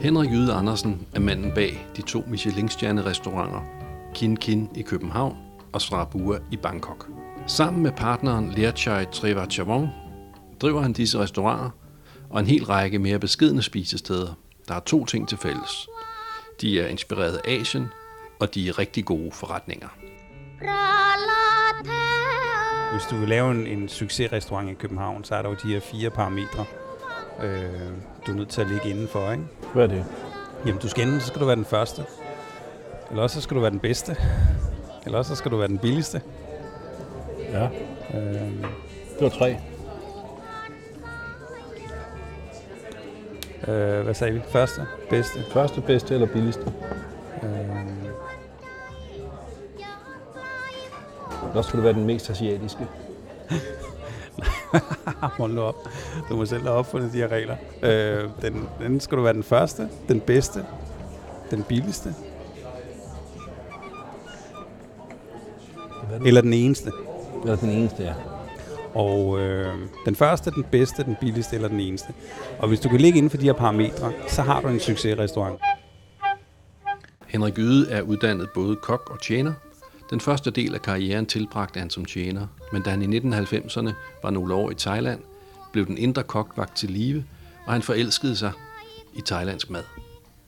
Henrik Yde Andersen er manden bag de to Michelin-stjerne-restauranter Kin Kin i København og Strabua i Bangkok. Sammen med partneren Leerchai Trevachavon driver han disse restauranter og en hel række mere beskedne spisesteder, der er to ting til fælles. De er inspireret af Asien, og de er rigtig gode forretninger. Hvis du vil lave en, en succesrestaurant i København, så er der jo de her fire parametre, øh, du er nødt til at ligge indenfor. Ikke? Hvad er det? Jamen, du skal enten, så skal du være den første, eller også så skal du være den bedste, eller også så skal du være den billigste. Ja, Øh, det var tre. øh, hvad sagde vi? Første, bedste. Første, bedste eller billigste? Øh, Eller skal du være den mest asiatiske? hold nu op. Du må selv have opfundet de her regler. Øh, den, den skal du være den første, den bedste, den billigste, eller den eneste. Eller den eneste, ja. Og øh, den første, den bedste, den billigste eller den eneste. Og hvis du kan ligge inden for de her parametre, så har du en succesrestaurant. Henrik Yde er uddannet både kok og tjener. Den første del af karrieren tilbragte han som tjener, men da han i 1990'erne var nogle år i Thailand, blev den indre kok vagt til live, og han forelskede sig i thailandsk mad.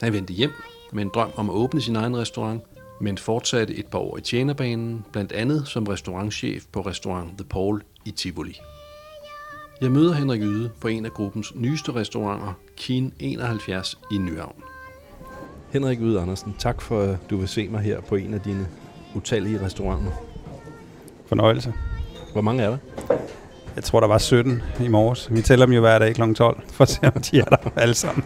Da han vendte hjem med en drøm om at åbne sin egen restaurant, men fortsatte et par år i tjenerbanen, blandt andet som restaurantchef på restaurant The Paul i Tivoli. Jeg møder Henrik Yde på en af gruppens nyeste restauranter, Kien 71 i Nyhavn. Henrik Yde Andersen, tak for, at du vil se mig her på en af dine utallige restauranter. Fornøjelse. Hvor mange er der? Jeg tror, der var 17 i morges. Vi tæller dem jo hver dag kl. 12, for at se, om de er der alle sammen.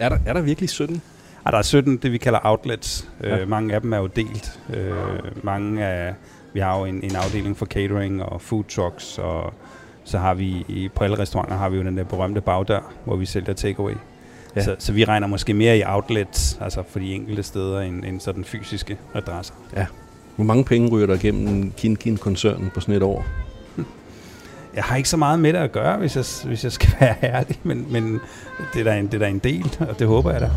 Er der, er der virkelig 17? Ej, der er 17, det vi kalder outlets. Ja. Ja. Øh, mange af dem er jo delt. Øh, mange af, vi har jo en, en afdeling for catering og food trucks, og så har vi i, på alle restauranter har vi jo den der berømte bagdør, hvor vi sælger takeaway. Ja. Ja. Så, så vi regner måske mere i outlets, altså for de enkelte steder, end, end sådan fysiske adresser. Hvor mange penge ryger der igennem Kinkin-koncernen på sådan et år? Jeg har ikke så meget med det at gøre, hvis jeg, hvis jeg skal være ærlig, men, men det, er der en, det er der en del, og det håber jeg da.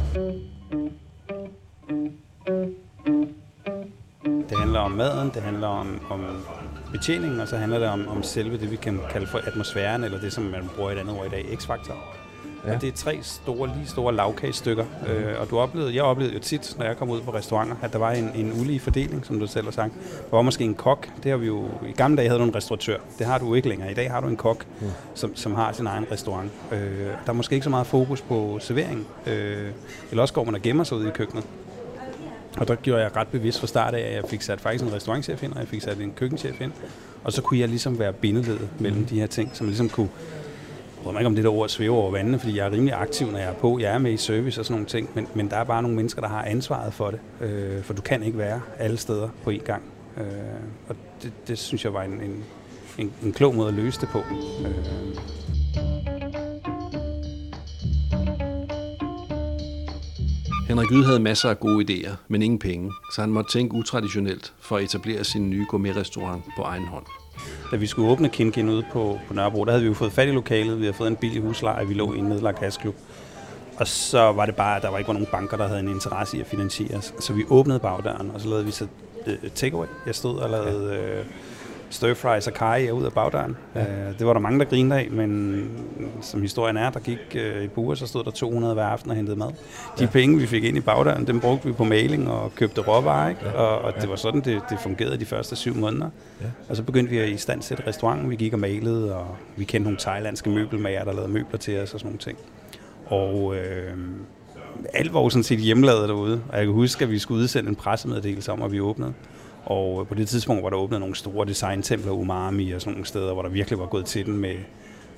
Det handler om maden, det handler om, om betjeningen, og så handler det om, om selve det, vi kan kalde for atmosfæren, eller det, som man bruger et andet ord i dag, X-faktor. Ja. Og det er tre store, lige store lavkagestykker. Øh, og du oplevede, jeg oplevede jo tit, når jeg kom ud på restauranter, at der var en, en ulige fordeling, som du selv har sagt. Der var måske en kok. Det har vi jo, I gamle dage havde du en restauratør. Det har du jo ikke længere. I dag har du en kok, Mm. som, som har sin egen restaurant. Øh, der er måske ikke så meget fokus på servering. Øh, eller også går man og gemmer sig ude i køkkenet. Og der gjorde jeg ret bevidst fra start af, at jeg fik sat faktisk en restaurantchef ind, og jeg fik sat en køkkenchef ind. Og så kunne jeg ligesom være bindeledet mellem de her ting, som ligesom kunne jeg ved ikke, om det der ord svæver over vandene, fordi jeg er rimelig aktiv, når jeg er på. Jeg er med i service og sådan nogle ting, men, men der er bare nogle mennesker, der har ansvaret for det. Øh, for du kan ikke være alle steder på én gang. Øh, og det, det synes jeg var en, en, en, en klog måde at løse det på. Øh, Henrik Yde havde masser af gode idéer, men ingen penge, så han måtte tænke utraditionelt for at etablere sin nye gourmet-restaurant på egen hånd da vi skulle åbne Kinkin ude på, på Nørrebro, der havde vi jo fået fat i lokalet, vi havde fået en billig husleje, vi lå i en nedlagt hasklub. Og så var det bare, at der var ikke var nogen banker, der havde en interesse i at finansiere os. Så vi åbnede bagdøren, og så lavede vi så øh, takeaway. Jeg stod og lavede øh, stir fries og kaj ud af bagdøren. Ja. Øh, det var der mange, der grinede af, men som historien er, der gik øh, par uger, så stod der 200 hver aften og hentede mad. De ja. penge, vi fik ind i bagdøren, dem brugte vi på mailing og købte råvarer, ikke? Ja. Og, og det var sådan, det, det fungerede de første syv måneder. Ja. Og så begyndte vi at i stand sætte restauranten. Vi gik og malede, og vi kendte nogle thailandske møbelmager, der lavede møbler til os og sådan nogle ting. Og øh, alt var jo sådan set hjemmelavet derude. Og jeg kan huske, at vi skulle udsende en pressemeddelelse om, at vi åbnede. Og på det tidspunkt var der åbnet nogle store designtempler, Umami og sådan nogle steder, hvor der virkelig var gået til den med,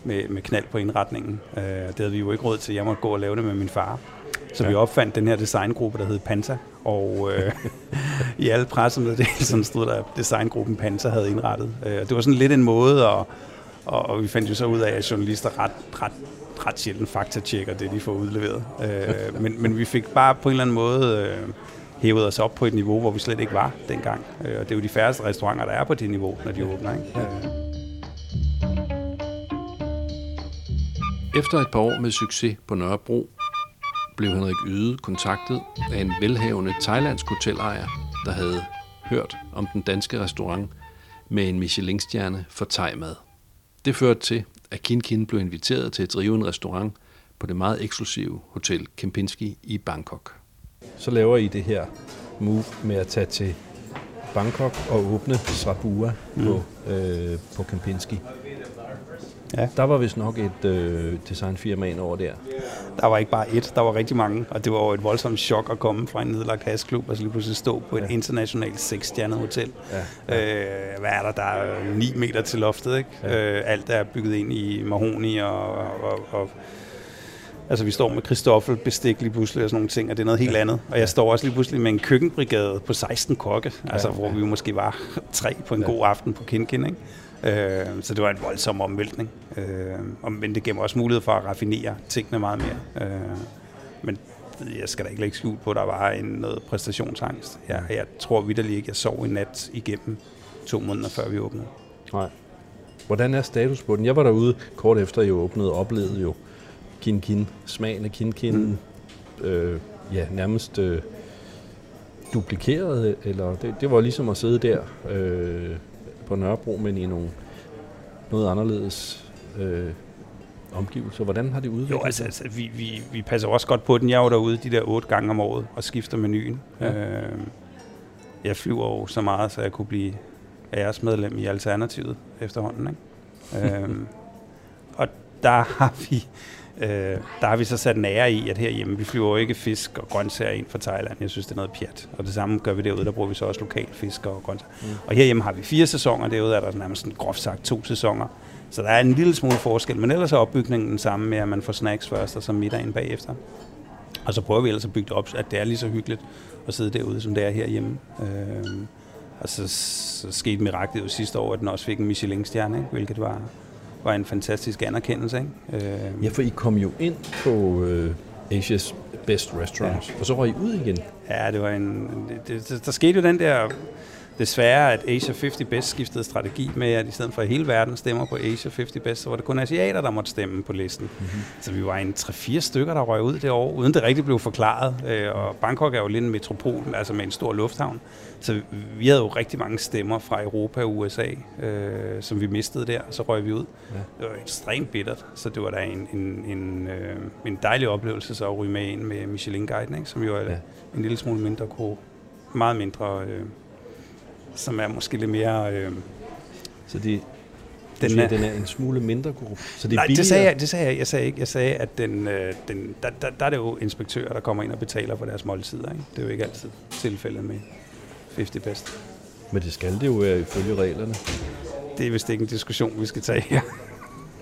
med, med knald på indretningen. Øh, det havde vi jo ikke råd til. Jeg måtte gå og lave det med min far. Så ja. vi opfandt den her designgruppe, der hed Panta. Og øh, i alle pressemeddelelserne stod der, at designgruppen Panta havde indrettet. Øh, det var sådan lidt en måde, at, og, og vi fandt jo så ud af, at journalister ret, ret, ret sjældent faktatjekker det, de får udleveret. Øh, men, men vi fik bare på en eller anden måde øh, hævet os op på et niveau, hvor vi slet ikke var dengang. Øh, og det er jo de færreste restauranter, der er på det niveau, når de åbner. Ikke? Øh. Efter et par år med succes på Nørrebro, blev Henrik Yde kontaktet af en velhavende thailandsk hotelejer, der havde hørt om den danske restaurant med en Michelin-stjerne for thai-mad. Det førte til, at Kin Kin blev inviteret til at drive en restaurant på det meget eksklusive Hotel Kempinski i Bangkok. Så laver I det her move med at tage til Bangkok og åbne Srabua mm. på, øh, på Kempinski. Ja. Der var vist nok et øh, designfirma ind over der. Der var ikke bare et, der var rigtig mange, og det var jo et voldsomt chok at komme fra en nedlagt hasklub og så lige pludselig stå på et Ja. internationalt seksstjernet hotel. Ja. Øh, hvad er der? Der er 9 meter til loftet, ikke? Ja. Øh, alt er bygget ind i mahoni og, og, og Altså, vi står med Christoffel bestik lige pludselig og sådan nogle ting, og det er noget helt andet. Og jeg står også lige pludselig med en køkkenbrigade på 16 kokke, altså hvor vi måske var tre på en Ja. god aften på Kinkin, ikke? Øh, så det var en voldsom omvæltning. Øh, men det giver mig også mulighed for at raffinere tingene meget mere. Øh, men jeg skal da ikke lægge skjul på, at der var en noget præstationsangst. Jeg, jeg tror vidderligt ikke, jeg sov en nat igennem to måneder, før vi åbnede. Nej. Hvordan er status på den? Jeg var derude kort efter, I åbnede og oplevede jo Kin Kin, smagen af Kin Kin, mm. øh, ja, nærmest øh, duplikeret, eller det, det var ligesom at sidde der øh, på Nørrebro, men i nogle noget anderledes øh, omgivelser. Hvordan har det udviklet Jo, altså, sig? altså vi, vi, vi passer også godt på den. Jeg er jo derude de der otte gange om året og skifter menuen. Ja. Øh, jeg flyver jo så meget, så jeg kunne blive æresmedlem i Alternativet efterhånden. Ikke? øh, og der har vi øh, der har vi så sat en ære i, at herhjemme, vi flyver jo ikke fisk og grøntsager ind fra Thailand. Jeg synes, det er noget pjat. Og det samme gør vi derude, der bruger vi så også lokal fisk og grøntsager. Mm. Og herhjemme har vi fire sæsoner, derude er der nærmest sådan, groft sagt to sæsoner. Så der er en lille smule forskel, men ellers er opbygningen den samme med, at man får snacks først, og så middagen bagefter. Og så prøver vi ellers at bygge det op, at det er lige så hyggeligt at sidde derude, som det er herhjemme. Øh, og så, så skete miraklet jo sidste år, at den også fik en Michelin-stjerne, ikke? hvilket var, var en fantastisk anerkendelse. Ikke? Øh, Ja, for I kom jo ind på øh, Asia's Best Restaurants, ja. og så røg I ud igen. Ja, det var en... Det, det, der skete jo den der... Desværre, at Asia 50 Best skiftede strategi med, at i stedet for at hele verden stemmer på Asia 50 Best, så var det kun asiater, der måtte stemme på listen. Mm-hmm. Så vi var en 3-4 stykker, der røg ud det år, uden det rigtig blev forklaret. Øh, Og Bangkok er jo lidt en metropol, altså med en stor lufthavn. Så vi havde jo rigtig mange stemmer fra Europa og USA, øh, som vi mistede der, og så røg vi ud. Ja. Det var ekstremt bittert, så det var da en, en, en, øh, en dejlig oplevelse så at ryge med ind med Michelin-guiden, ikke? som jo er Ja. en lille smule mindre gro, meget mindre, øh, som er måske lidt mere... Øh, Så de, den, siger, er- den er en smule mindre gruppe. Så det er nej, billigere. det sagde, jeg, det sagde jeg, jeg sagde ikke. Jeg sagde, at den, øh, den, der, der, der er det jo inspektører, der kommer ind og betaler for deres måltider. Ikke? Det er jo ikke altid tilfældet med 50 Best. Men det skal det jo være ifølge reglerne. Det er vist ikke en diskussion, vi skal tage her.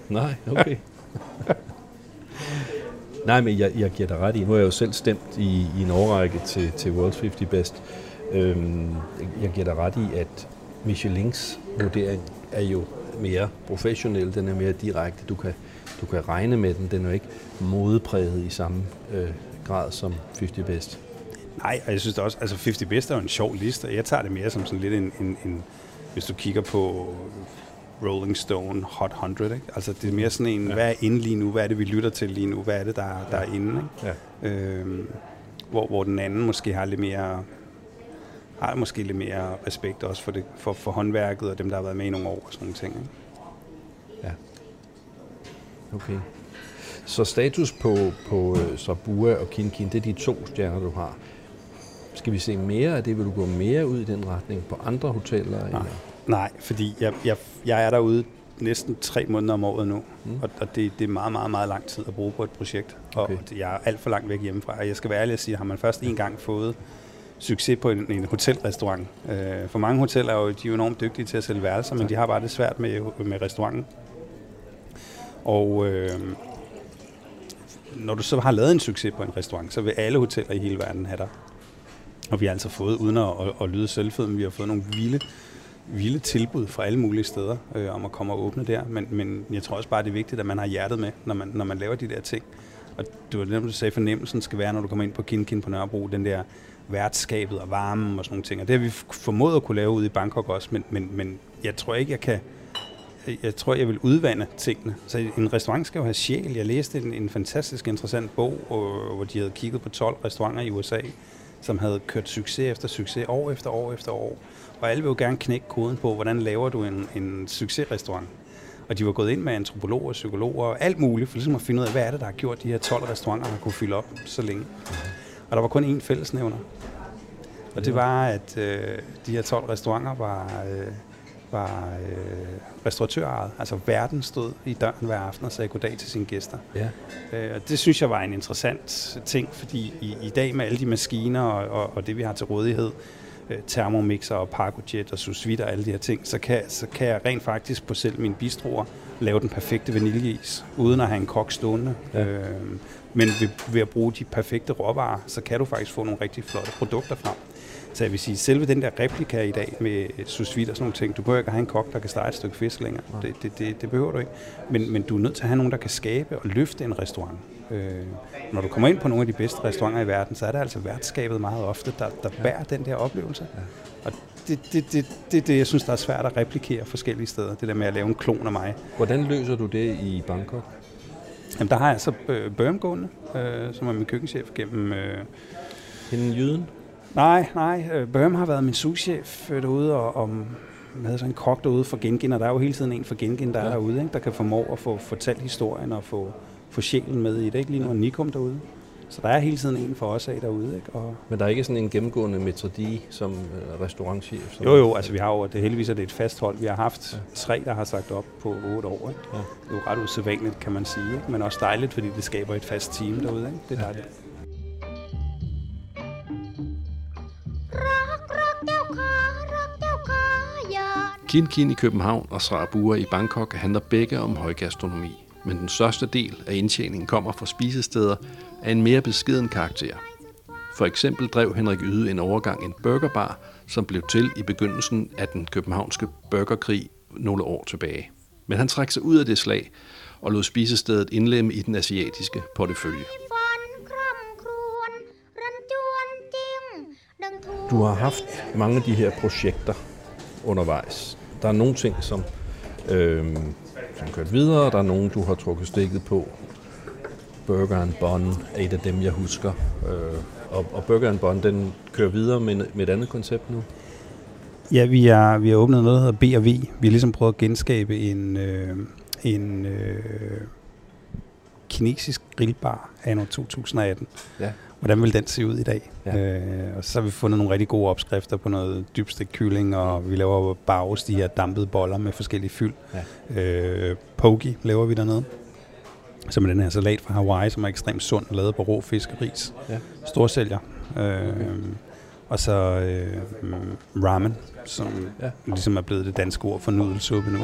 Nej, okay. Nej, men jeg, jeg giver dig ret i. Nu har jeg jo selv stemt i, i en årrække til, til World's 50 Best. Øhm, jeg giver dig ret i, at Michelins vurdering er jo mere professionel. Den er mere direkte. Du kan, du kan regne med den. Den er jo ikke modepræget i samme øh, grad som 50 Best. Nej, og jeg synes også, altså 50 Best er jo en sjov liste, og jeg tager det mere som sådan lidt en, en, en hvis du kigger på Rolling Stone Hot 100, ikke? Altså det er mere sådan en, ja. hvad er inde lige nu, hvad er det, vi lytter til lige nu, hvad er det, der, der er inde, ikke? Ja. Øhm, hvor, hvor den anden måske har lidt mere har måske lidt mere respekt også for, det, for, for håndværket og dem, der har været med i nogle år og sådan nogle ting. Ikke? Ja. Okay. Så status på, på øh, Sabua og Kin Kin, det er de to stjerner, du har. Skal vi se mere af det? Vil du gå mere ud i den retning på andre hoteller? Nej. Eller? Nej, fordi jeg, jeg, jeg er derude næsten tre måneder om året nu, mm. og, og det, det er meget, meget, meget lang tid at bruge på et projekt. Og Okay. jeg er alt for langt væk hjemmefra. Jeg skal være ærlig og sige, har man først en gang fået succes på en, en hotelrestaurant. Øh, for mange hoteller er jo, de er jo enormt dygtige til at sælge værelser, men de har bare det svært med, med restauranten. Og øh, når du så har lavet en succes på en restaurant, så vil alle hoteller i hele verden have dig. Og vi har altså fået, uden at, at, at lyde selvfødende, vi har fået nogle vilde, vilde tilbud fra alle mulige steder øh, om at komme og åbne der. Men, men jeg tror også bare, det er vigtigt, at man har hjertet med, når man, når man laver de der ting. Og det var det, du sagde, fornemmelsen skal være, når du kommer ind på Kinkin på Nørrebro, den der værtskabet og varmen og sådan nogle ting. Og det har vi formået at kunne lave ude i Bangkok også, men, men, men jeg tror ikke, jeg kan... jeg tror, jeg vil udvande tingene. Så en restaurant skal jo have sjæl. Jeg læste en, en fantastisk interessant bog, hvor de havde kigget på 12 restauranter i USA, som havde kørt succes efter succes, år efter år efter år. Og alle vil jo gerne knække koden på, hvordan laver du en, en succesrestaurant. Og de var gået ind med antropologer, psykologer og alt muligt, for ligesom at finde ud af, hvad er det, der har gjort de her 12 restauranter, har kunne fylde op så længe. Og der var kun én fællesnævner. Og det var, at øh, de her 12 restauranter var, øh, var øh, restauratørejet. Altså verden stod i døren hver aften og sagde goddag til sine gæster. Ja. Øh, og det synes jeg var en interessant ting, fordi i, i dag med alle de maskiner og, og, og det vi har til rådighed, øh, Thermomixer og Pargojet og sous vide og alle de her ting, så kan, så kan jeg rent faktisk på selv mine bistroer lave den perfekte vaniljeis, uden at have en kok stående. Ja. Øh, men ved, ved at bruge de perfekte råvarer, så kan du faktisk få nogle rigtig flotte produkter frem. Så jeg vil sige, selve den der replika i dag med sous vide og sådan nogle ting, du behøver ikke have en kok, der kan starte et stykke fisk længere. Det, det, det, det behøver du ikke. Men, men du er nødt til at have nogen, der kan skabe og løfte en restaurant. Øh, når du kommer ind på nogle af de bedste restauranter i verden, så er det altså værtskabet meget ofte, der, der bærer den der oplevelse. Og det er det, det, det, det, jeg synes, der er svært at replikere forskellige steder. Det der med at lave en klon af mig. Hvordan løser du det i Bangkok? Jamen, der har jeg så øh, Børm gående, øh, som er min køkkenchef gennem... Øh, Hende jyden? Nej, nej. Øh, Børm har været min souschef derude, og, og med sådan en kok derude for Gengin, og der er jo hele tiden en for Gengin, der ja. er derude, ikke? der kan formå at få fortalt historien og få, få sjælen med i det. Ikke lige nu er Nikum derude. Så der er hele tiden en for os af derude. Ikke? Og Men der er ikke sådan en gennemgående metodi som uh, restaurantchef? Som jo, jo. Altså, vi har jo, det heldigvis er det et fast hold. Vi har haft ja. tre, der har sagt op på otte år. Ikke? Ja. Det er jo ret usædvanligt, kan man sige. Ikke? Men også dejligt, fordi det skaber et fast team derude. Ikke? Det er dejligt. Ja. Kin Kin i København og Srabua i Bangkok handler begge om højgastronomi, men den største del af indtjeningen kommer fra spisesteder af en mere beskeden karakter. For eksempel drev Henrik Yde en overgang en burgerbar, som blev til i begyndelsen af den københavnske burgerkrig nogle år tilbage. Men han trak sig ud af det slag og lod spisestedet indlemme i den asiatiske portefølje. Du har haft mange af de her projekter undervejs. Der er nogle ting, som, øh, som kørt videre, der er nogle, du har trukket stikket på. Burger and Bun er et af dem, jeg husker. Øh, og, og Burger and Bun, den kører videre med, med et andet koncept nu. Ja, vi har, vi har åbnet noget, der hedder B&V. Vi har ligesom prøvet at genskabe en, øh, en øh, kinesisk grillbar anno 2018. Ja hvordan vil den se ud i dag? Ja. Øh, og så har vi fundet nogle rigtig gode opskrifter på noget dybstik kylling, og vi laver bagus, de her dampede boller med forskellige fyld. Ja. Øh, pogi laver vi dernede, som er den her salat fra Hawaii, som er ekstremt sund, lavet på rå fisk og ris. Ja. Storsælger. Øh, okay. Og så øh, ramen, som ja. ligesom er blevet det danske ord for nudelsuppe nu.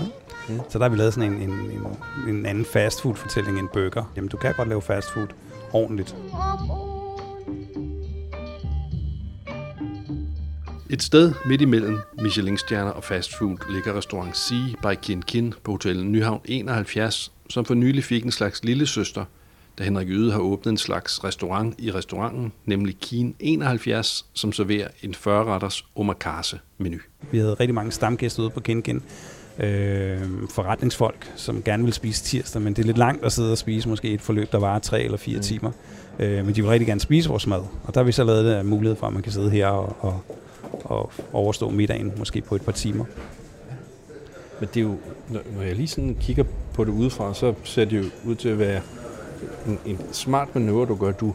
Mm. Så der har vi lavet sådan en, en, en, en anden fastfood-fortælling end burger. Jamen, du kan godt lave fastfood ordentligt. Et sted midt imellem Michelin-stjerner og fastfood ligger restaurant Sea by Kin Kin på hotellet Nyhavn 71, som for nylig fik en slags lille søster, da Henrik Yde har åbnet en slags restaurant i restauranten, nemlig Kin 71, som serverer en 40-retters omakase-menu. Vi havde rigtig mange stamgæster ude på Kin Kin. Øh, forretningsfolk, som gerne vil spise tirsdag, men det er lidt langt at sidde og spise måske et forløb, der varer tre eller fire mm. timer. Øh, men de vil rigtig gerne spise vores mad, og der har vi så lavet det mulighed for, at man kan sidde her og, og og overstå middagen måske på et par timer. Men det er jo, når jeg lige sådan kigger på det udefra, så ser det jo ud til at være en, en smart manøvre, du gør. Du,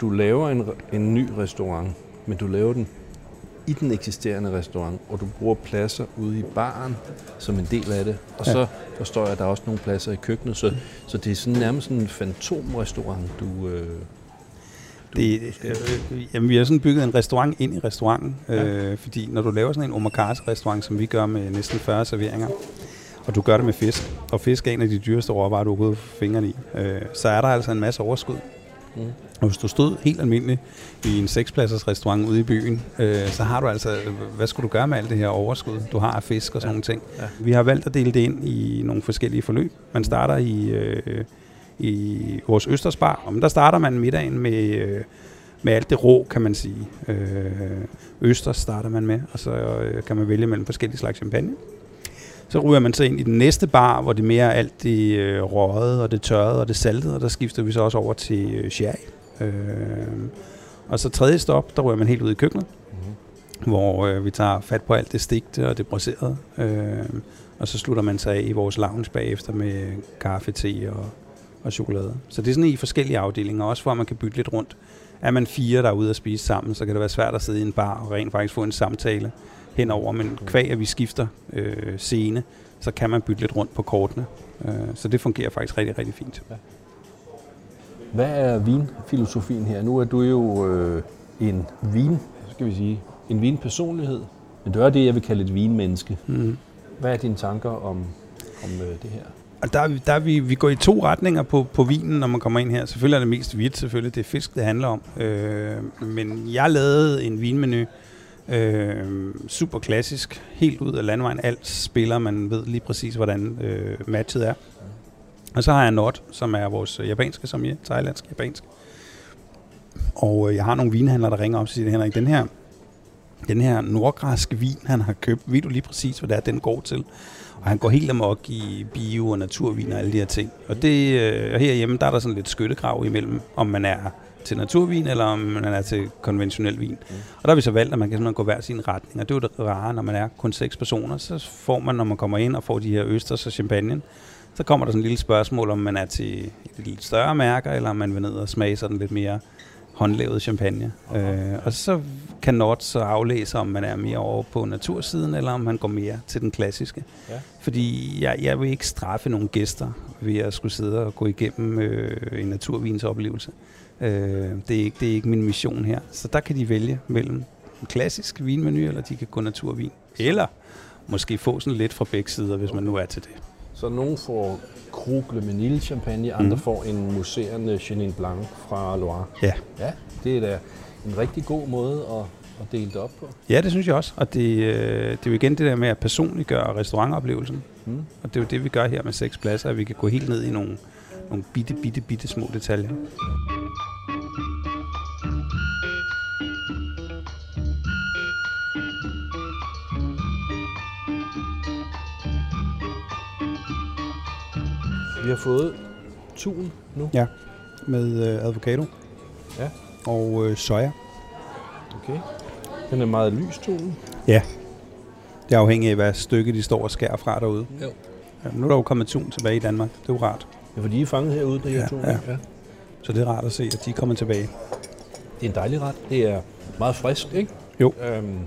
du laver en, en ny restaurant, men du laver den i den eksisterende restaurant, og du bruger pladser ude i baren som en del af det. Og ja. så forstår jeg, at der er også nogle pladser i køkkenet, så, så det er sådan nærmest sådan en fantomrestaurant, du, øh, det, øh, jamen, vi har sådan bygget en restaurant ind i restauranten, ja. øh, fordi når du laver sådan en omakase-restaurant, som vi gør med næsten 40 serveringer, og du gør det med fisk, og fisk er en af de dyreste råvarer, du overhovedet få fingrene i, øh, så er der altså en masse overskud. Mm. Og hvis du stod helt almindeligt i en sekspladsers restaurant ude i byen, øh, så har du altså, hvad skulle du gøre med alt det her overskud, du har af fisk og sådan ja. nogle ting. Ja. Vi har valgt at dele det ind i nogle forskellige forløb. Man starter i... Øh, i vores Østersbar. Og der starter man middagen med, øh, med alt det rå, kan man sige. Øh, Østers starter man med, og så øh, kan man vælge mellem forskellige slags champagne. Så ryger man så ind i den næste bar, hvor det mere er alt det øh, røget og det tørrede og det saltede, og der skifter vi så også over til øh, sherry. Øh, og så tredje stop, der ryger man helt ud i køkkenet, mm-hmm. hvor øh, vi tager fat på alt det stigte og det braserede. Øh, og så slutter man sig af i vores lounge bagefter med kaffe, te og, og chokolade. Så det er sådan i forskellige afdelinger, også hvor man kan bytte lidt rundt. Er man fire, der er ude at spise sammen, så kan det være svært at sidde i en bar og rent faktisk få en samtale henover. Men kvæg, at vi skifter øh, scene, så kan man bytte lidt rundt på kortene. Øh, så det fungerer faktisk rigtig, rigtig fint. Hvad er vinfilosofien her? Nu er du jo øh, en vin, skal vi sige, en vinpersonlighed. Men du er det, jeg vil kalde et vinmenneske. Mm. Hvad er dine tanker om, om øh, det her? Og der, der er vi, vi går i to retninger på, på vinen, når man kommer ind her. Selvfølgelig er det mest hvidt, selvfølgelig. Det er fisk, det handler om. Øh, men jeg lavede en vinmenu, øh, super klassisk, helt ud af landvejen. Alt spiller, man ved lige præcis, hvordan øh, matchet er. Og så har jeg Not, som er vores japanske japanske sommelier, thailandsk, japansk. Og øh, jeg har nogle vinhandlere, der ringer op og siger, Henrik, den her, den her nordgræske vin, han har købt, ved du lige præcis, hvad det er, den går til? Og han går helt amok i bio- og naturvin og alle de her ting. Og det, øh, herhjemme, der er der sådan lidt skyttegrav imellem, om man er til naturvin, eller om man er til konventionel vin. Mm. Og der har vi så valgt, at man kan simpelthen gå hver sin retning. Og det er jo det rare, når man er kun seks personer, så får man, når man kommer ind og får de her østers og champagne, så kommer der sådan et lille spørgsmål, om man er til et lidt større mærker, eller om man vil ned og smage sådan lidt mere håndlavet champagne. Øh, og så kan Nord så aflæse, om man er mere over på natursiden, eller om man går mere til den klassiske. Ja. Fordi jeg, jeg vil ikke straffe nogle gæster ved at skulle sidde og gå igennem øh, en naturvinsoplevelse. Øh, det, er ikke, det er ikke min mission her. Så der kan de vælge mellem en klassisk vinmenu, eller de kan gå naturvin. Eller måske få sådan lidt fra begge sider, hvis man nu er til det. Så nogen får Krug Le Menil champagne, andre Mhm. får en museerne Chenin Blanc fra Loire. Ja. Ja, det er da en rigtig god måde at, at dele det op på. Ja, det synes jeg også. Og det, øh, det er jo igen det der med at personliggøre restaurantoplevelsen. Mm. Og det er jo det, vi gør her med seks pladser, at vi kan gå helt ned i nogle, nogle bitte, bitte, bitte små detaljer. Vi har fået tun nu. Ja, med øh, avocado Ja. og øh, soja. Okay. Den er meget lys, tunen. Det er afhængigt af, hvad stykke de står og skærer fra derude. Jo. Ja, nu er der jo kommet tun tilbage i Danmark. Det er jo rart. Ja, for de er fanget herude, det her Ja, tun. ja. ja. Så det er rart at se, at de er kommet tilbage. Det er en dejlig ret. Det er meget frisk, ikke? Jo. Øhm,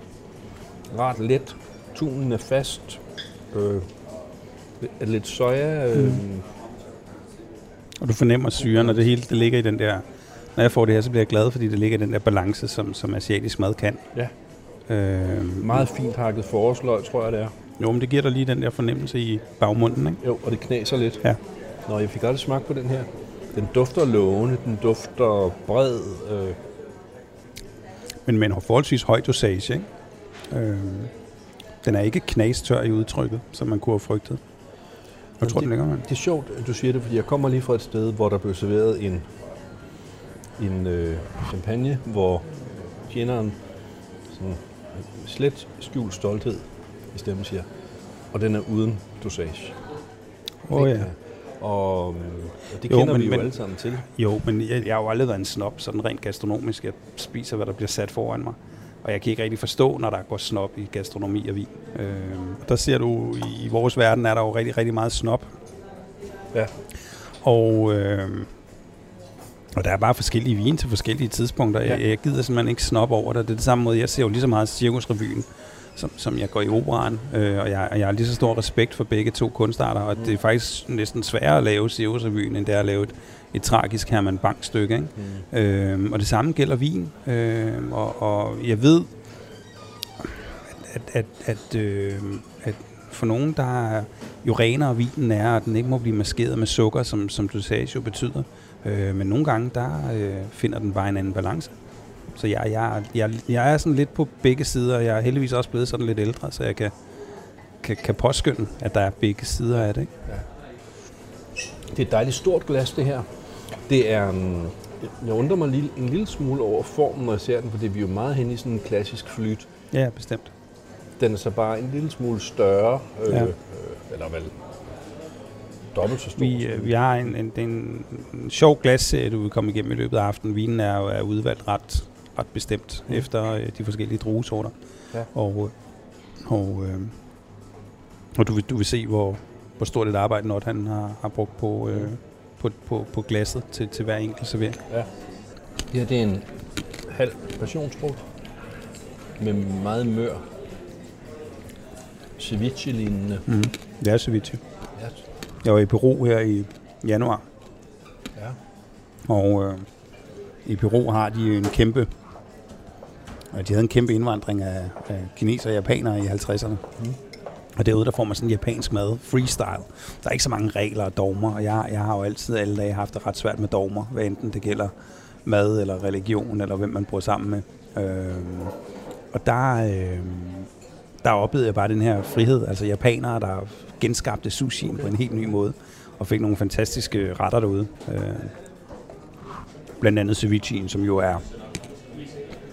rart let. Tunen er fast. Øh, lidt soja. Øh, Mm. Og du fornemmer syren, og det hele det ligger i den der... Når jeg får det her, så bliver jeg glad, fordi det ligger i den der balance, som, som asiatisk mad kan. Ja. Øh, Meget fint hakket forårsløg, tror jeg det er. Jo, men det giver dig lige den der fornemmelse i bagmunden, ikke? Jo, og det knaser lidt. Ja. Nå, jeg fik aldrig smagt på den her. Den dufter lovende, den dufter bred. Øh, Men med en forholdsvis høj dosage, ikke? Øh, den er ikke knastør i udtrykket, som man kunne have frygtet. Jeg tror, den ligger, man. det er sjovt, at du siger det, fordi jeg kommer lige fra et sted, hvor der blev serveret en, en øh, champagne, hvor tjeneren sådan slet skjult stolthed i stemmen siger, og den er uden dosage. Åh oh, ja. Og, øh, og det Jo, kender men- vi jo men- alle sammen til. Jo, men jeg, jeg har jo aldrig været en snob, sådan rent gastronomisk. Jeg spiser, hvad der bliver sat foran mig. Og jeg kan ikke rigtig forstå, når der går snob i gastronomi og vin. Øh, der ser du, i, vores verden er der jo rigtig, rigtig meget snob. Ja. Og, øh, og der er bare forskellige vin til forskellige tidspunkter. Jeg, Ja. jeg gider simpelthen ikke snob over det. Det er det samme måde, jeg ser jo lige så meget cirkusrevyen, som, som jeg går i operan. Øh, og, jeg, og jeg har lige så stor respekt for begge to kunstarter. Og det er faktisk næsten sværere at lave cirkusrevyen, end det er at lave et, et tragisk Herman Bang-stykke. Ikke? Mm. Øh, og det samme gælder vin. Øh, og, og jeg ved, at, at, at, øh, at for nogen, der er, jo renere vinen er, at den ikke må blive maskeret med sukker, som, som dosage jo betyder. Øh, men nogle gange, der øh, finder den bare en anden balance. Så jeg, jeg, jeg, jeg er sådan lidt på begge sider, og jeg er heldigvis også blevet sådan lidt ældre, så jeg kan, kan, kan påskynde, at der er begge sider af det. Ikke? Det er et dejligt stort glas, det her. Det er... Um, jeg undrer mig lille, en lille smule over formen, når jeg ser den, fordi vi er jo meget hen i sådan en klassisk flyt. Ja, bestemt. Den er så bare en lille smule større. Øh, Ja. øh, Eller vel dobbelt så stor. Vi, øh, vi har en, en, en, en sjov glasserie, du vil komme igennem i løbet af aftenen. Vinen er, er udvalgt ret, ret bestemt mm. efter øh, de forskellige druesorter. Ja. Og, øh, og, øh, og du, vil, du vil se, hvor, hvor stort et arbejde Not han har, har brugt på, øh, på, på, på glasset til, til hver enkelt servering. Ja. Det her det er en halv passionsfrugt med meget mør ceviche-lignende. Mm. Det er ceviche. Ja. Jeg var i Peru her i januar, ja. og øh, i Peru har de en kæmpe, de havde en kæmpe indvandring af, af kineser og japanere i 50'erne. Mm. Og derude, der får man sådan japansk mad, freestyle. Der er ikke så mange regler og dogmer, og jeg, jeg har jo altid alle dage haft det ret svært med dogmer, hvad enten det gælder mad eller religion, eller hvem man bor sammen med. Øhm, og der, øh, der oplevede jeg bare den her frihed, altså japanere, der genskabte sushi på en helt ny måde, og fik nogle fantastiske retter derude. Øh, blandt andet ceviche'en, som jo er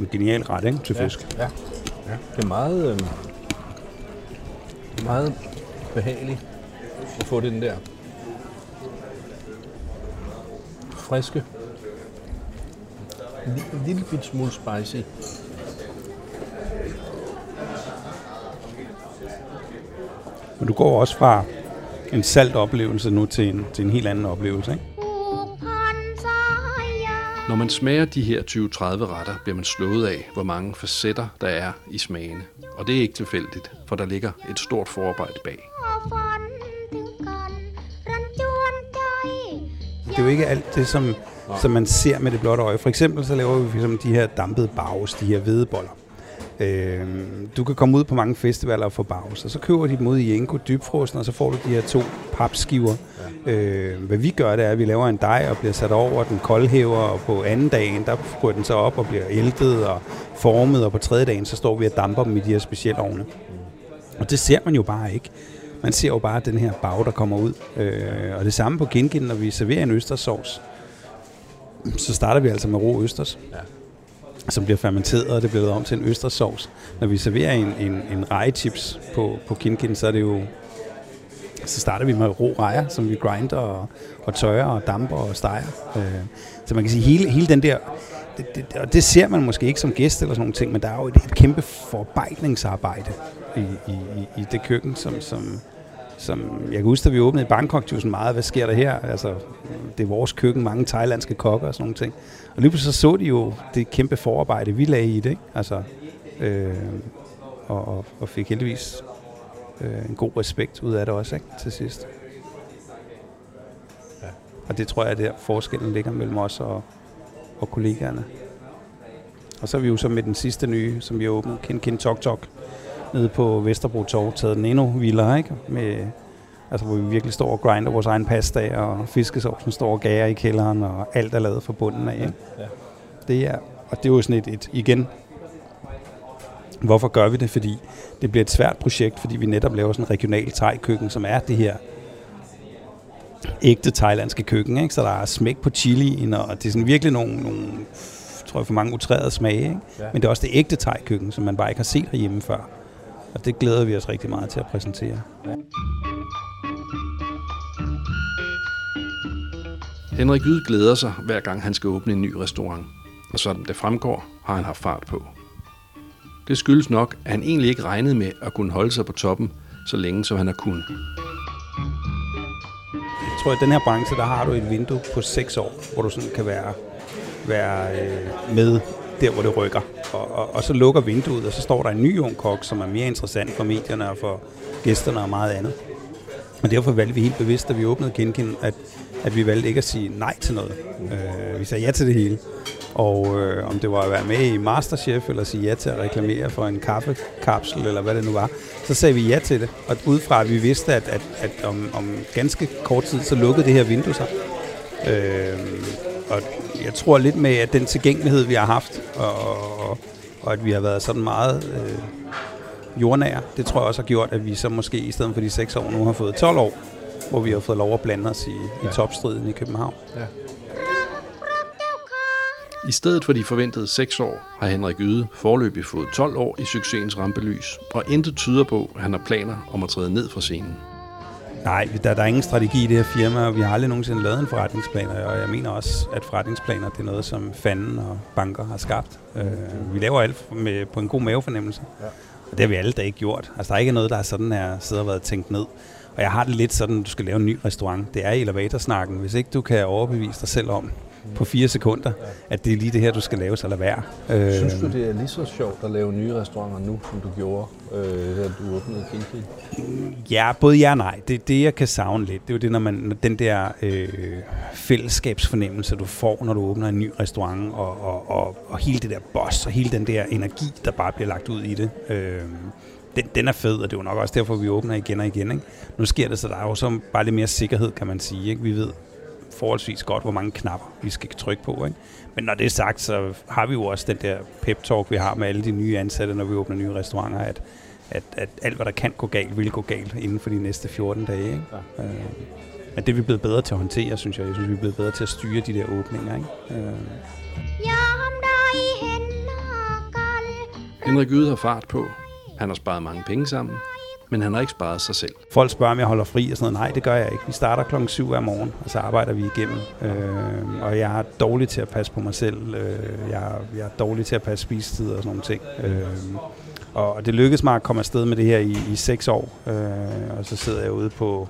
en genial ret ikke, til fisk. Ja. ja. Det er meget, øh, meget behageligt at få den der friske, en lille bit smule spicy. Men du går også fra en salt oplevelse nu til en, til en helt anden oplevelse. Ikke? Når man smager de her 20-30 retter, bliver man slået af, hvor mange facetter der er i smagene. Og det er ikke tilfældigt, for der ligger et stort forarbejde bag. Det er jo ikke alt det, som, som man ser med det blotte øje. For eksempel så laver vi for eksempel de her dampede bags, de her hvedeboller. Øh, du kan komme ud på mange festivaler og få bags, og så køber de dem ud i Enko dybfrosten, og så får du de her to papskiver. Ja. Øh, hvad vi gør, det er, at vi laver en dej og bliver sat over den koldhæver, og på anden dagen, der går den så op og bliver æltet og formet, og på tredje dagen, så står vi og damper dem i de her specielle ovne. Og det ser man jo bare ikke. Man ser jo bare den her bag, der kommer ud. Øh, og det samme på gingin, når vi serverer en østerssovs, så starter vi altså med rå østers, Ja som bliver fermenteret, og det bliver lavet om til en østerssovs. Når vi serverer en, en, en rejechips på, på kinkin, så er det jo så starter vi med rå rejer, som vi grinder og, og tørrer og damper og steger. Øh, så man kan sige, hele, hele den der, det, det, og det ser man måske ikke som gæst eller sådan nogle ting, men der er jo et, et kæmpe forarbejdningsarbejde i, i, i det køkken, som, som, som jeg kan huske, da vi åbnede i Bangkok, det var sådan meget, hvad sker der her? Altså, det er vores køkken, mange thailandske kokker og sådan nogle ting. Og lige pludselig så, så de jo det kæmpe forarbejde, vi lagde i det, ikke? Altså, øh, og, og, og fik heldigvis øh, en god respekt ud af det også, ikke? Til sidst. Ja. Og det tror jeg, der forskellen ligger mellem os og, og kollegaerne. Og så er vi jo så med den sidste nye, som vi åbnet, Kin Kin Tok Tok, nede på Vesterbro Torv, taget den endnu vildere, ikke? Med, altså, hvor vi virkelig står og grinder vores egen pasta, og fiskesovsen står og gager i kælderen, og alt er lavet fra bunden af, ikke? Ja. Det er, og det er jo sådan et, et, igen, hvorfor gør vi det? Fordi det bliver et svært projekt, fordi vi netop laver sådan en regional thai-køkken, som er det her ægte thailandske køkken, ikke? Så der er smæk på chilien, og det er sådan virkelig nogle, nogle tror jeg, for mange utrærede smage, ikke? Ja. Men det er også det ægte thai-køkken, som man bare ikke har set herhjemme før. Og det glæder vi os rigtig meget til at præsentere. Henrik Yde glæder sig, hver gang han skal åbne en ny restaurant. Og som det fremgår, har han haft fart på. Det skyldes nok, at han egentlig ikke regnede med at kunne holde sig på toppen, så længe som han har kunnet. Jeg tror, at i den her branche, der har du et vindue på 6 år, hvor du sådan kan være, være øh, med der, hvor det rykker. Og, og, og så lukker vinduet, og så står der en ny ung kok, som er mere interessant for medierne og for gæsterne og meget andet. Og derfor valgte vi helt bevidst, da vi åbnede Kinkin, at, at vi valgte ikke at sige nej til noget. Øh, vi sagde ja til det hele. Og øh, om det var at være med i Masterchef, eller sige ja til at reklamere for en kaffekapsel, eller hvad det nu var, så sagde vi ja til det. Og udefra at vi vidste, at, at, at om, om ganske kort tid, så lukkede det her vindue sig. Øh, og jeg tror lidt med, at den tilgængelighed, vi har haft, og, og, og at vi har været sådan meget øh, jordnære, det tror jeg også har gjort, at vi så måske i stedet for de 6 år nu har fået 12 år, hvor vi har fået lov at blande os i, ja. i topstriden i København. Ja. I stedet for de forventede 6 år, har Henrik Yde forløbig fået 12 år i succesens rampelys, og intet tyder på, at han har planer om at træde ned fra scenen. Nej, der, der er ingen strategi i det her firma, og vi har aldrig nogensinde lavet en forretningsplan, og jeg mener også, at forretningsplaner det er noget, som fanden og banker har skabt. Øh, vi laver alt med, på en god mavefornemmelse, ja. og det har vi alle dage gjort. Altså, der er ikke noget, der er sådan her sidder og været tænkt ned. Og jeg har det lidt sådan, at du skal lave en ny restaurant. Det er elevatorsnakken. Hvis ikke du kan overbevise dig selv om, på fire sekunder, at det er lige det her, du skal lave, så lad være. Synes du, det er lige så sjovt at lave nye restauranter nu, som du gjorde, øh, da du åbnede Kinky? Ja, både ja og nej. Det, det, jeg kan savne lidt, det er jo det, når man, den der øh, fællesskabsfornemmelse, du får, når du åbner en ny restaurant, og, og, og, og hele det der boss, og hele den der energi, der bare bliver lagt ud i det. Øh, den, den er fed, og det er jo nok også derfor, vi åbner igen og igen. Ikke? Nu sker det, så der er jo så bare lidt mere sikkerhed, kan man sige. Ikke? Vi ved, forholdsvis godt, hvor mange knapper vi skal trykke på. Ikke? Men når det er sagt, så har vi jo også den der pep-talk, vi har med alle de nye ansatte, når vi åbner nye restauranter, at, at, at alt, hvad der kan gå galt, vil gå galt inden for de næste 14 dage. Ikke? Ja. Øh, men det er vi blevet bedre til at håndtere, synes jeg. Jeg synes, vi er blevet bedre til at styre de der åbninger. Ikke? Øh. Henrik Yde har fart på. Han har sparet mange penge sammen men han har ikke sparet sig selv. Folk spørger, om jeg holder fri og sådan noget. Nej, det gør jeg ikke. Vi starter klokken 7 hver morgen, og så arbejder vi igennem. Øh, og jeg er dårlig til at passe på mig selv. Øh, jeg, jeg er dårlig til at passe spisetid og sådan nogle ting. Øh, og det lykkedes mig at komme afsted med det her i, i seks år. Øh, og så sidder jeg ude på...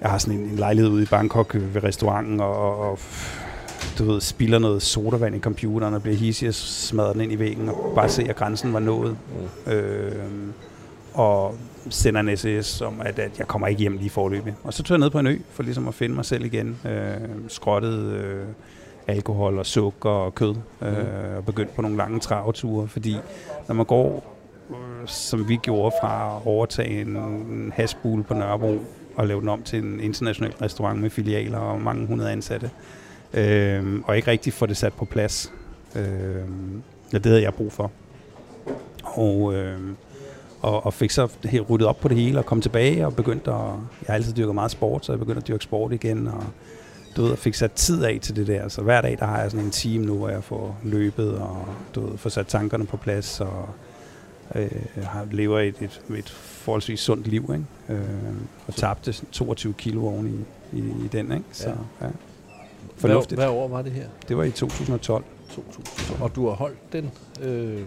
Jeg har sådan en, en lejlighed ude i Bangkok ved restauranten, og, og du ved, spiller noget sodavand i computeren og bliver hissig og smadrer den ind i væggen, og bare se, at grænsen var nået. Mm. Øh, og sender en sms om, at, at jeg kommer ikke hjem lige forløbig. Og så tog jeg ned på en ø, for ligesom at finde mig selv igen. Øh, skrottet øh, alkohol og sukker og kød, øh, mm. og begyndte på nogle lange traveture, fordi når man går, øh, som vi gjorde fra at overtage en, en hasbule på Nørrebro, og lave den om til en international restaurant med filialer og mange hundrede ansatte, øh, og ikke rigtig få det sat på plads. Øh, ja, det havde jeg brug for. Og øh, og, og fik så helt ryddet op på det hele og kom tilbage og begyndte at... Jeg har altid dyrket meget sport, så jeg begyndte at dyrke sport igen, og du ved, fik sat tid af til det der. Så hver dag, der har jeg sådan en team nu, hvor jeg får løbet og du ved, får sat tankerne på plads og øh, har, lever et, et, et forholdsvis sundt liv, ikke? Øh, og tabte 22 kilo oven i, i, i den, ikke? Så, ja. ja. Fornuftigt. Hvad, hvad år var det her? Det var i 2012. 2012. Og du har holdt den? Øh...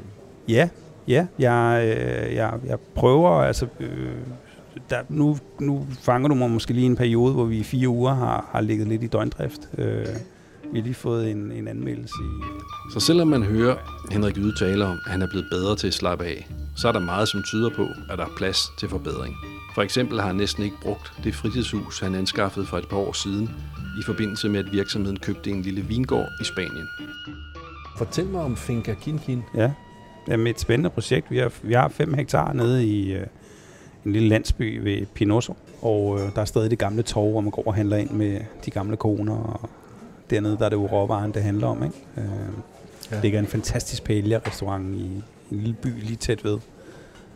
Ja, Ja, jeg, øh, jeg, jeg prøver, altså, øh, der, nu, nu fanger du mig måske lige en periode, hvor vi i fire uger har, har ligget lidt i døgndrift. Øh, vi har lige fået en, en anmeldelse i... Så selvom man hører Henrik Yde tale om, at han er blevet bedre til at slappe af, så er der meget, som tyder på, at der er plads til forbedring. For eksempel har han næsten ikke brugt det fritidshus, han anskaffede for et par år siden, i forbindelse med, at virksomheden købte en lille vingård i Spanien. Fortæl mig om Finca Kinkin. Ja, Jamen, et spændende projekt. Vi har, vi har fem hektar nede i øh, en lille landsby ved Pinoso, og øh, der er stadig det gamle torv, hvor man går og handler ind med de gamle koner, og dernede der er det jo råvaren, det handler om. Ikke? Øh, ja. Det ligger en fantastisk paella-restaurant i en lille by lige tæt ved,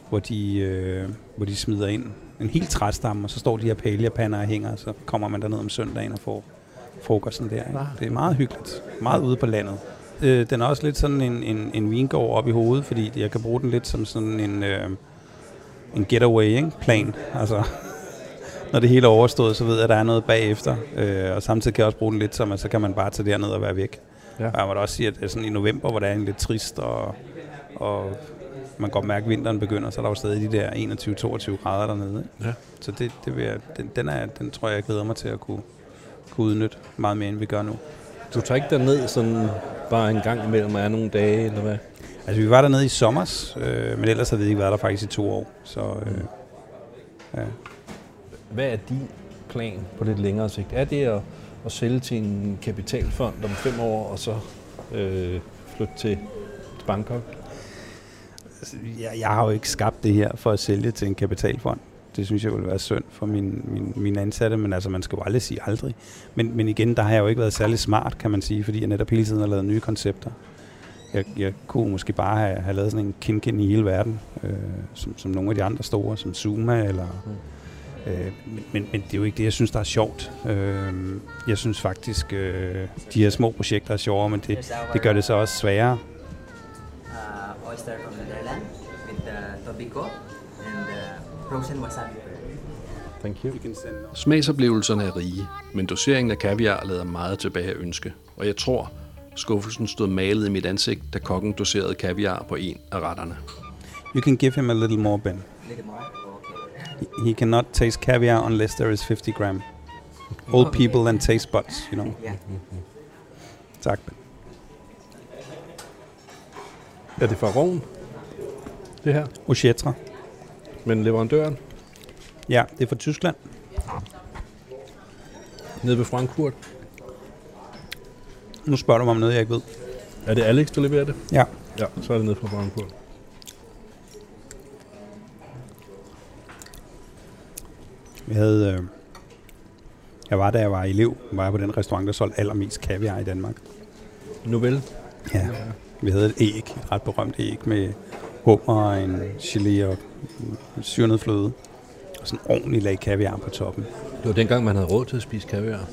hvor de, øh, hvor de smider ind en helt træstamme, og så står de her paella-pander og hænger, og så kommer man derned om søndagen og får frokosten der. Ikke? Det er meget hyggeligt. Meget ude på landet. Øh, den er også lidt sådan en, en, en vingård op i hovedet, fordi jeg kan bruge den lidt som sådan en, øh, en getaway-plan. Altså, når det hele er overstået, så ved jeg, at der er noget bagefter. Øh, og samtidig kan jeg også bruge den lidt som, at så kan man bare tage derned og være væk. Ja. Og jeg må da også sige, at er sådan i november, hvor det er en lidt trist, og, og man kan godt mærke, at vinteren begynder, så er der jo stadig de der 21-22 grader dernede. Ja. Så det, det vil jeg, den, den, er, den tror jeg, jeg glæder mig til at kunne, kunne udnytte meget mere, end vi gør nu. Du tager ikke derned sådan bare en gang imellem er nogle dage, eller hvad? Altså, vi var dernede i sommer, øh, men ellers har vi ikke været der faktisk i to år. Så, øh, mm. ja. Hvad er din plan på lidt længere sigt? Er det at, at sælge til en kapitalfond om fem år, og så øh, flytte til Bangkok? Altså, jeg, jeg har jo ikke skabt det her for at sælge til en kapitalfond det synes jeg ville være synd for min, min, min ansatte, men altså man skal jo aldrig sige aldrig. Men, men igen, der har jeg jo ikke været særlig smart, kan man sige, fordi jeg netop hele tiden har lavet nye koncepter. Jeg, jeg kunne måske bare have, have lavet sådan en kinkin i hele verden, øh, som, som nogle af de andre store, som Zuma eller... Mm. Øh, men, men, men det er jo ikke det, jeg synes, der er sjovt. Øh, jeg synes faktisk, øh, de her små projekter er sjovere, men det, det gør det så også sværere. Uh, oyster from Netherlands with the Tobico frozen wasabi Thank you. Smagsoplevelserne er rige, men doseringen af kaviar lader meget tilbage at ønske. Og jeg tror, skuffelsen stod malet i mit ansigt, da kokken doserede kaviar på en af retterne. You can give him a little more, Ben. He- He cannot taste caviar unless there is 50 gram. Old people and taste buds, you know. Ja. Tak, Ben. Er det fra Rovn? Det her? Ochetra. Men leverandøren? Ja, det er fra Tyskland. Nede ved Frankfurt? Nu spørger du mig om noget, jeg ikke ved. Er det Alex, der leverer det? Ja. Ja, så er det nede fra Frankfurt. Jeg havde... Øh, jeg var, da jeg var elev, var jeg på den restaurant, der solgte allermest kaviar i Danmark. Nu vel. Ja. Vi havde et æg, et ret berømt æg med hummer en gelé og syrnet fløde. Og sådan en ordentlig lag kaviar på toppen. Det var dengang, man havde råd til at spise kaviar.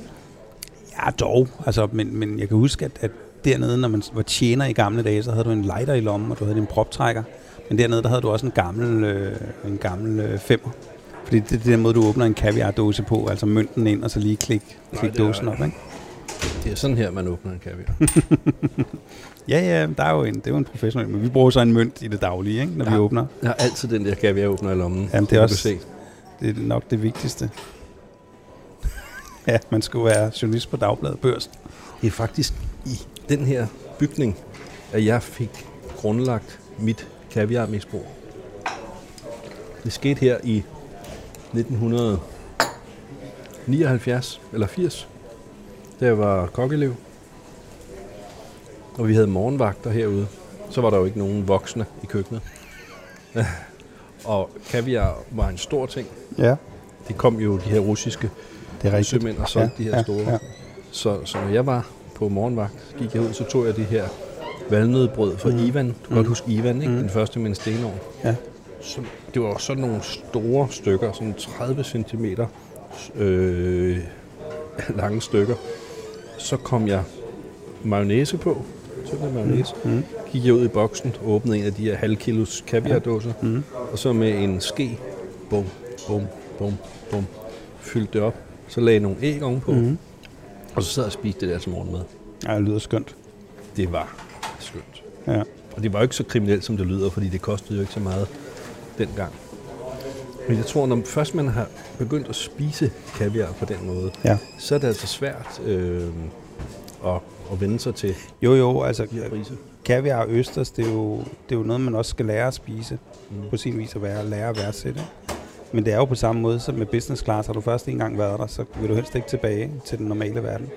Ja, dog. Altså, men, men jeg kan huske, at, at dernede, når man var tjener i gamle dage, så havde du en lighter i lommen, og du havde din proptrækker. Men dernede, der havde du også en gammel, øh, en gammel øh, femmer. Fordi det er den måde, du åbner en kaviardåse på, altså mønten ind, og så lige klik, klik er- dåsen op, ikke? Det er sådan her, man åbner en kaviar. Ja, ja, der er jo en, det er jo en professionel, men vi bruger så en mønt i det daglige, ikke, når ja. vi åbner. Jeg har altid den der kaviar åbner i lommen. Jamen, det er også- Se. Det er nok det vigtigste. ja, man skulle være journalist på Dagbladet Børsen. Det er faktisk i den her bygning, at jeg fik grundlagt mit kaviarmisbrug. Det skete her i 1979 eller 80, da jeg var kokkelev. Og vi havde morgenvagter herude. Så var der jo ikke nogen voksne i køkkenet. og kaviar var en stor ting. Ja, Det kom jo de her russiske det er rigtigt. sømænd og solgte de her store. Ja, ja. Så, så når jeg var på morgenvagt, gik jeg ud, så tog jeg det her valnødbrød fra mm. Ivan. Du kan godt huske Ivan, ikke? Mhm. Den første med en stenovn. Ja. Så, det var sådan nogle store stykker, sådan 30 cm øh, lange stykker. Så kom jeg mayonnaise på. Så der mayonnaise. Mm. Gik jeg ud i boksen, åbnede en af de her halv kilos kaviardåser. Mm. Og så med en ske, bum, bum, bum, bum, fyldte det op. Så lagde jeg nogle æg ovenpå. Mm. Og så sad jeg og spiste det der til morgenmad. Ja, det lyder skønt. Det var skønt. Ja. Og det var jo ikke så kriminelt, som det lyder, fordi det kostede jo ikke så meget dengang. Men jeg tror, når først man har begyndt at spise kaviar på den måde, ja. så er det altså svært øh, at, at vende sig til Jo, jo, altså priser. kaviar og østers, det er, jo, det er jo noget, man også skal lære at spise. Mm. På sin vis at være, lære at værdsætte. Men det er jo på samme måde som med business class. Har du først en gang været der, så vil du helst ikke tilbage til den normale verden.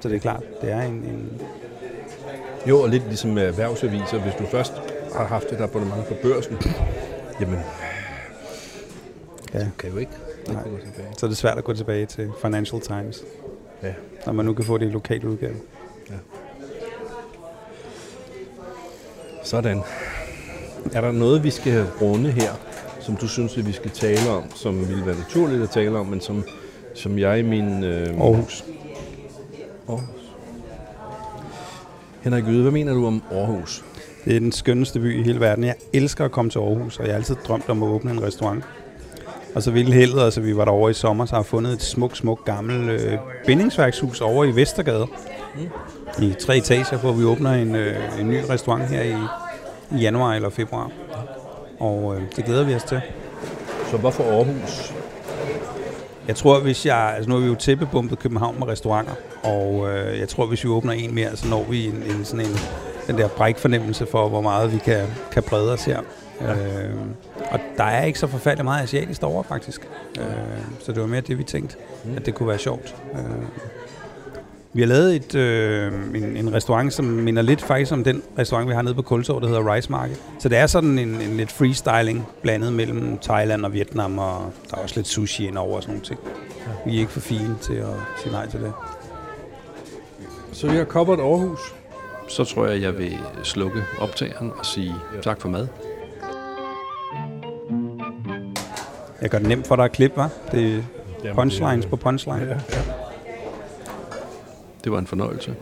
Så det er klart, det er en, en Jo, og lidt ligesom med erhvervsaviser. Hvis du først har haft et abonnement på børsen, jamen, ja, du kan jo ikke, Nej. gå tilbage. så er det svært at gå tilbage til Financial Times. Ja. Når man nu kan få det i lokal udgave. Sådan. Er der noget, vi skal runde her, som du synes, at vi skal tale om, som ville være naturligt at tale om, men som, som jeg i min... Øh, Aarhus. Aarhus. Henrik Yde, hvad mener du om Aarhus? Det er den skønneste by i hele verden. Jeg elsker at komme til Aarhus, og jeg har altid drømt om at åbne en restaurant. Og så ville heldet, altså vi var derovre i sommer, så har fundet et smukt, smukt gammelt øh, bindingsværkshus over i Vestergade. Mm. I tre etager, hvor vi åbner en, øh, en ny restaurant her i, i januar eller februar. Og øh, det glæder vi os til. Så hvorfor Aarhus? Jeg tror, hvis jeg... Altså nu har vi jo tæppebumpet København med restauranter, og øh, jeg tror, hvis vi åbner en mere, så når vi en, en, sådan en, den der brækfornemmelse for, hvor meget vi kan, kan brede os her. Ja. Øh, og der er ikke så forfærdeligt meget asiatisk derovre, faktisk. Øh, så det var mere det, vi tænkte, mm. at det kunne være sjovt. Øh, vi har lavet et, øh, en, en restaurant, som minder lidt faktisk om den restaurant, vi har nede på Kulsår, der hedder Rice Market. Så det er sådan en, en lidt freestyling blandet mellem Thailand og Vietnam, og der er også lidt sushi indover og sådan nogle ting. Vi er ikke for fine til at sige nej til det. Så vi har covered Aarhus. Så tror jeg, jeg vil slukke optageren og sige tak for mad. Jeg gør det nemt for dig at klippe, hva'? Det er Jamen, punchlines det- på punchlines. Ja, ja. Det var en fornøjelse.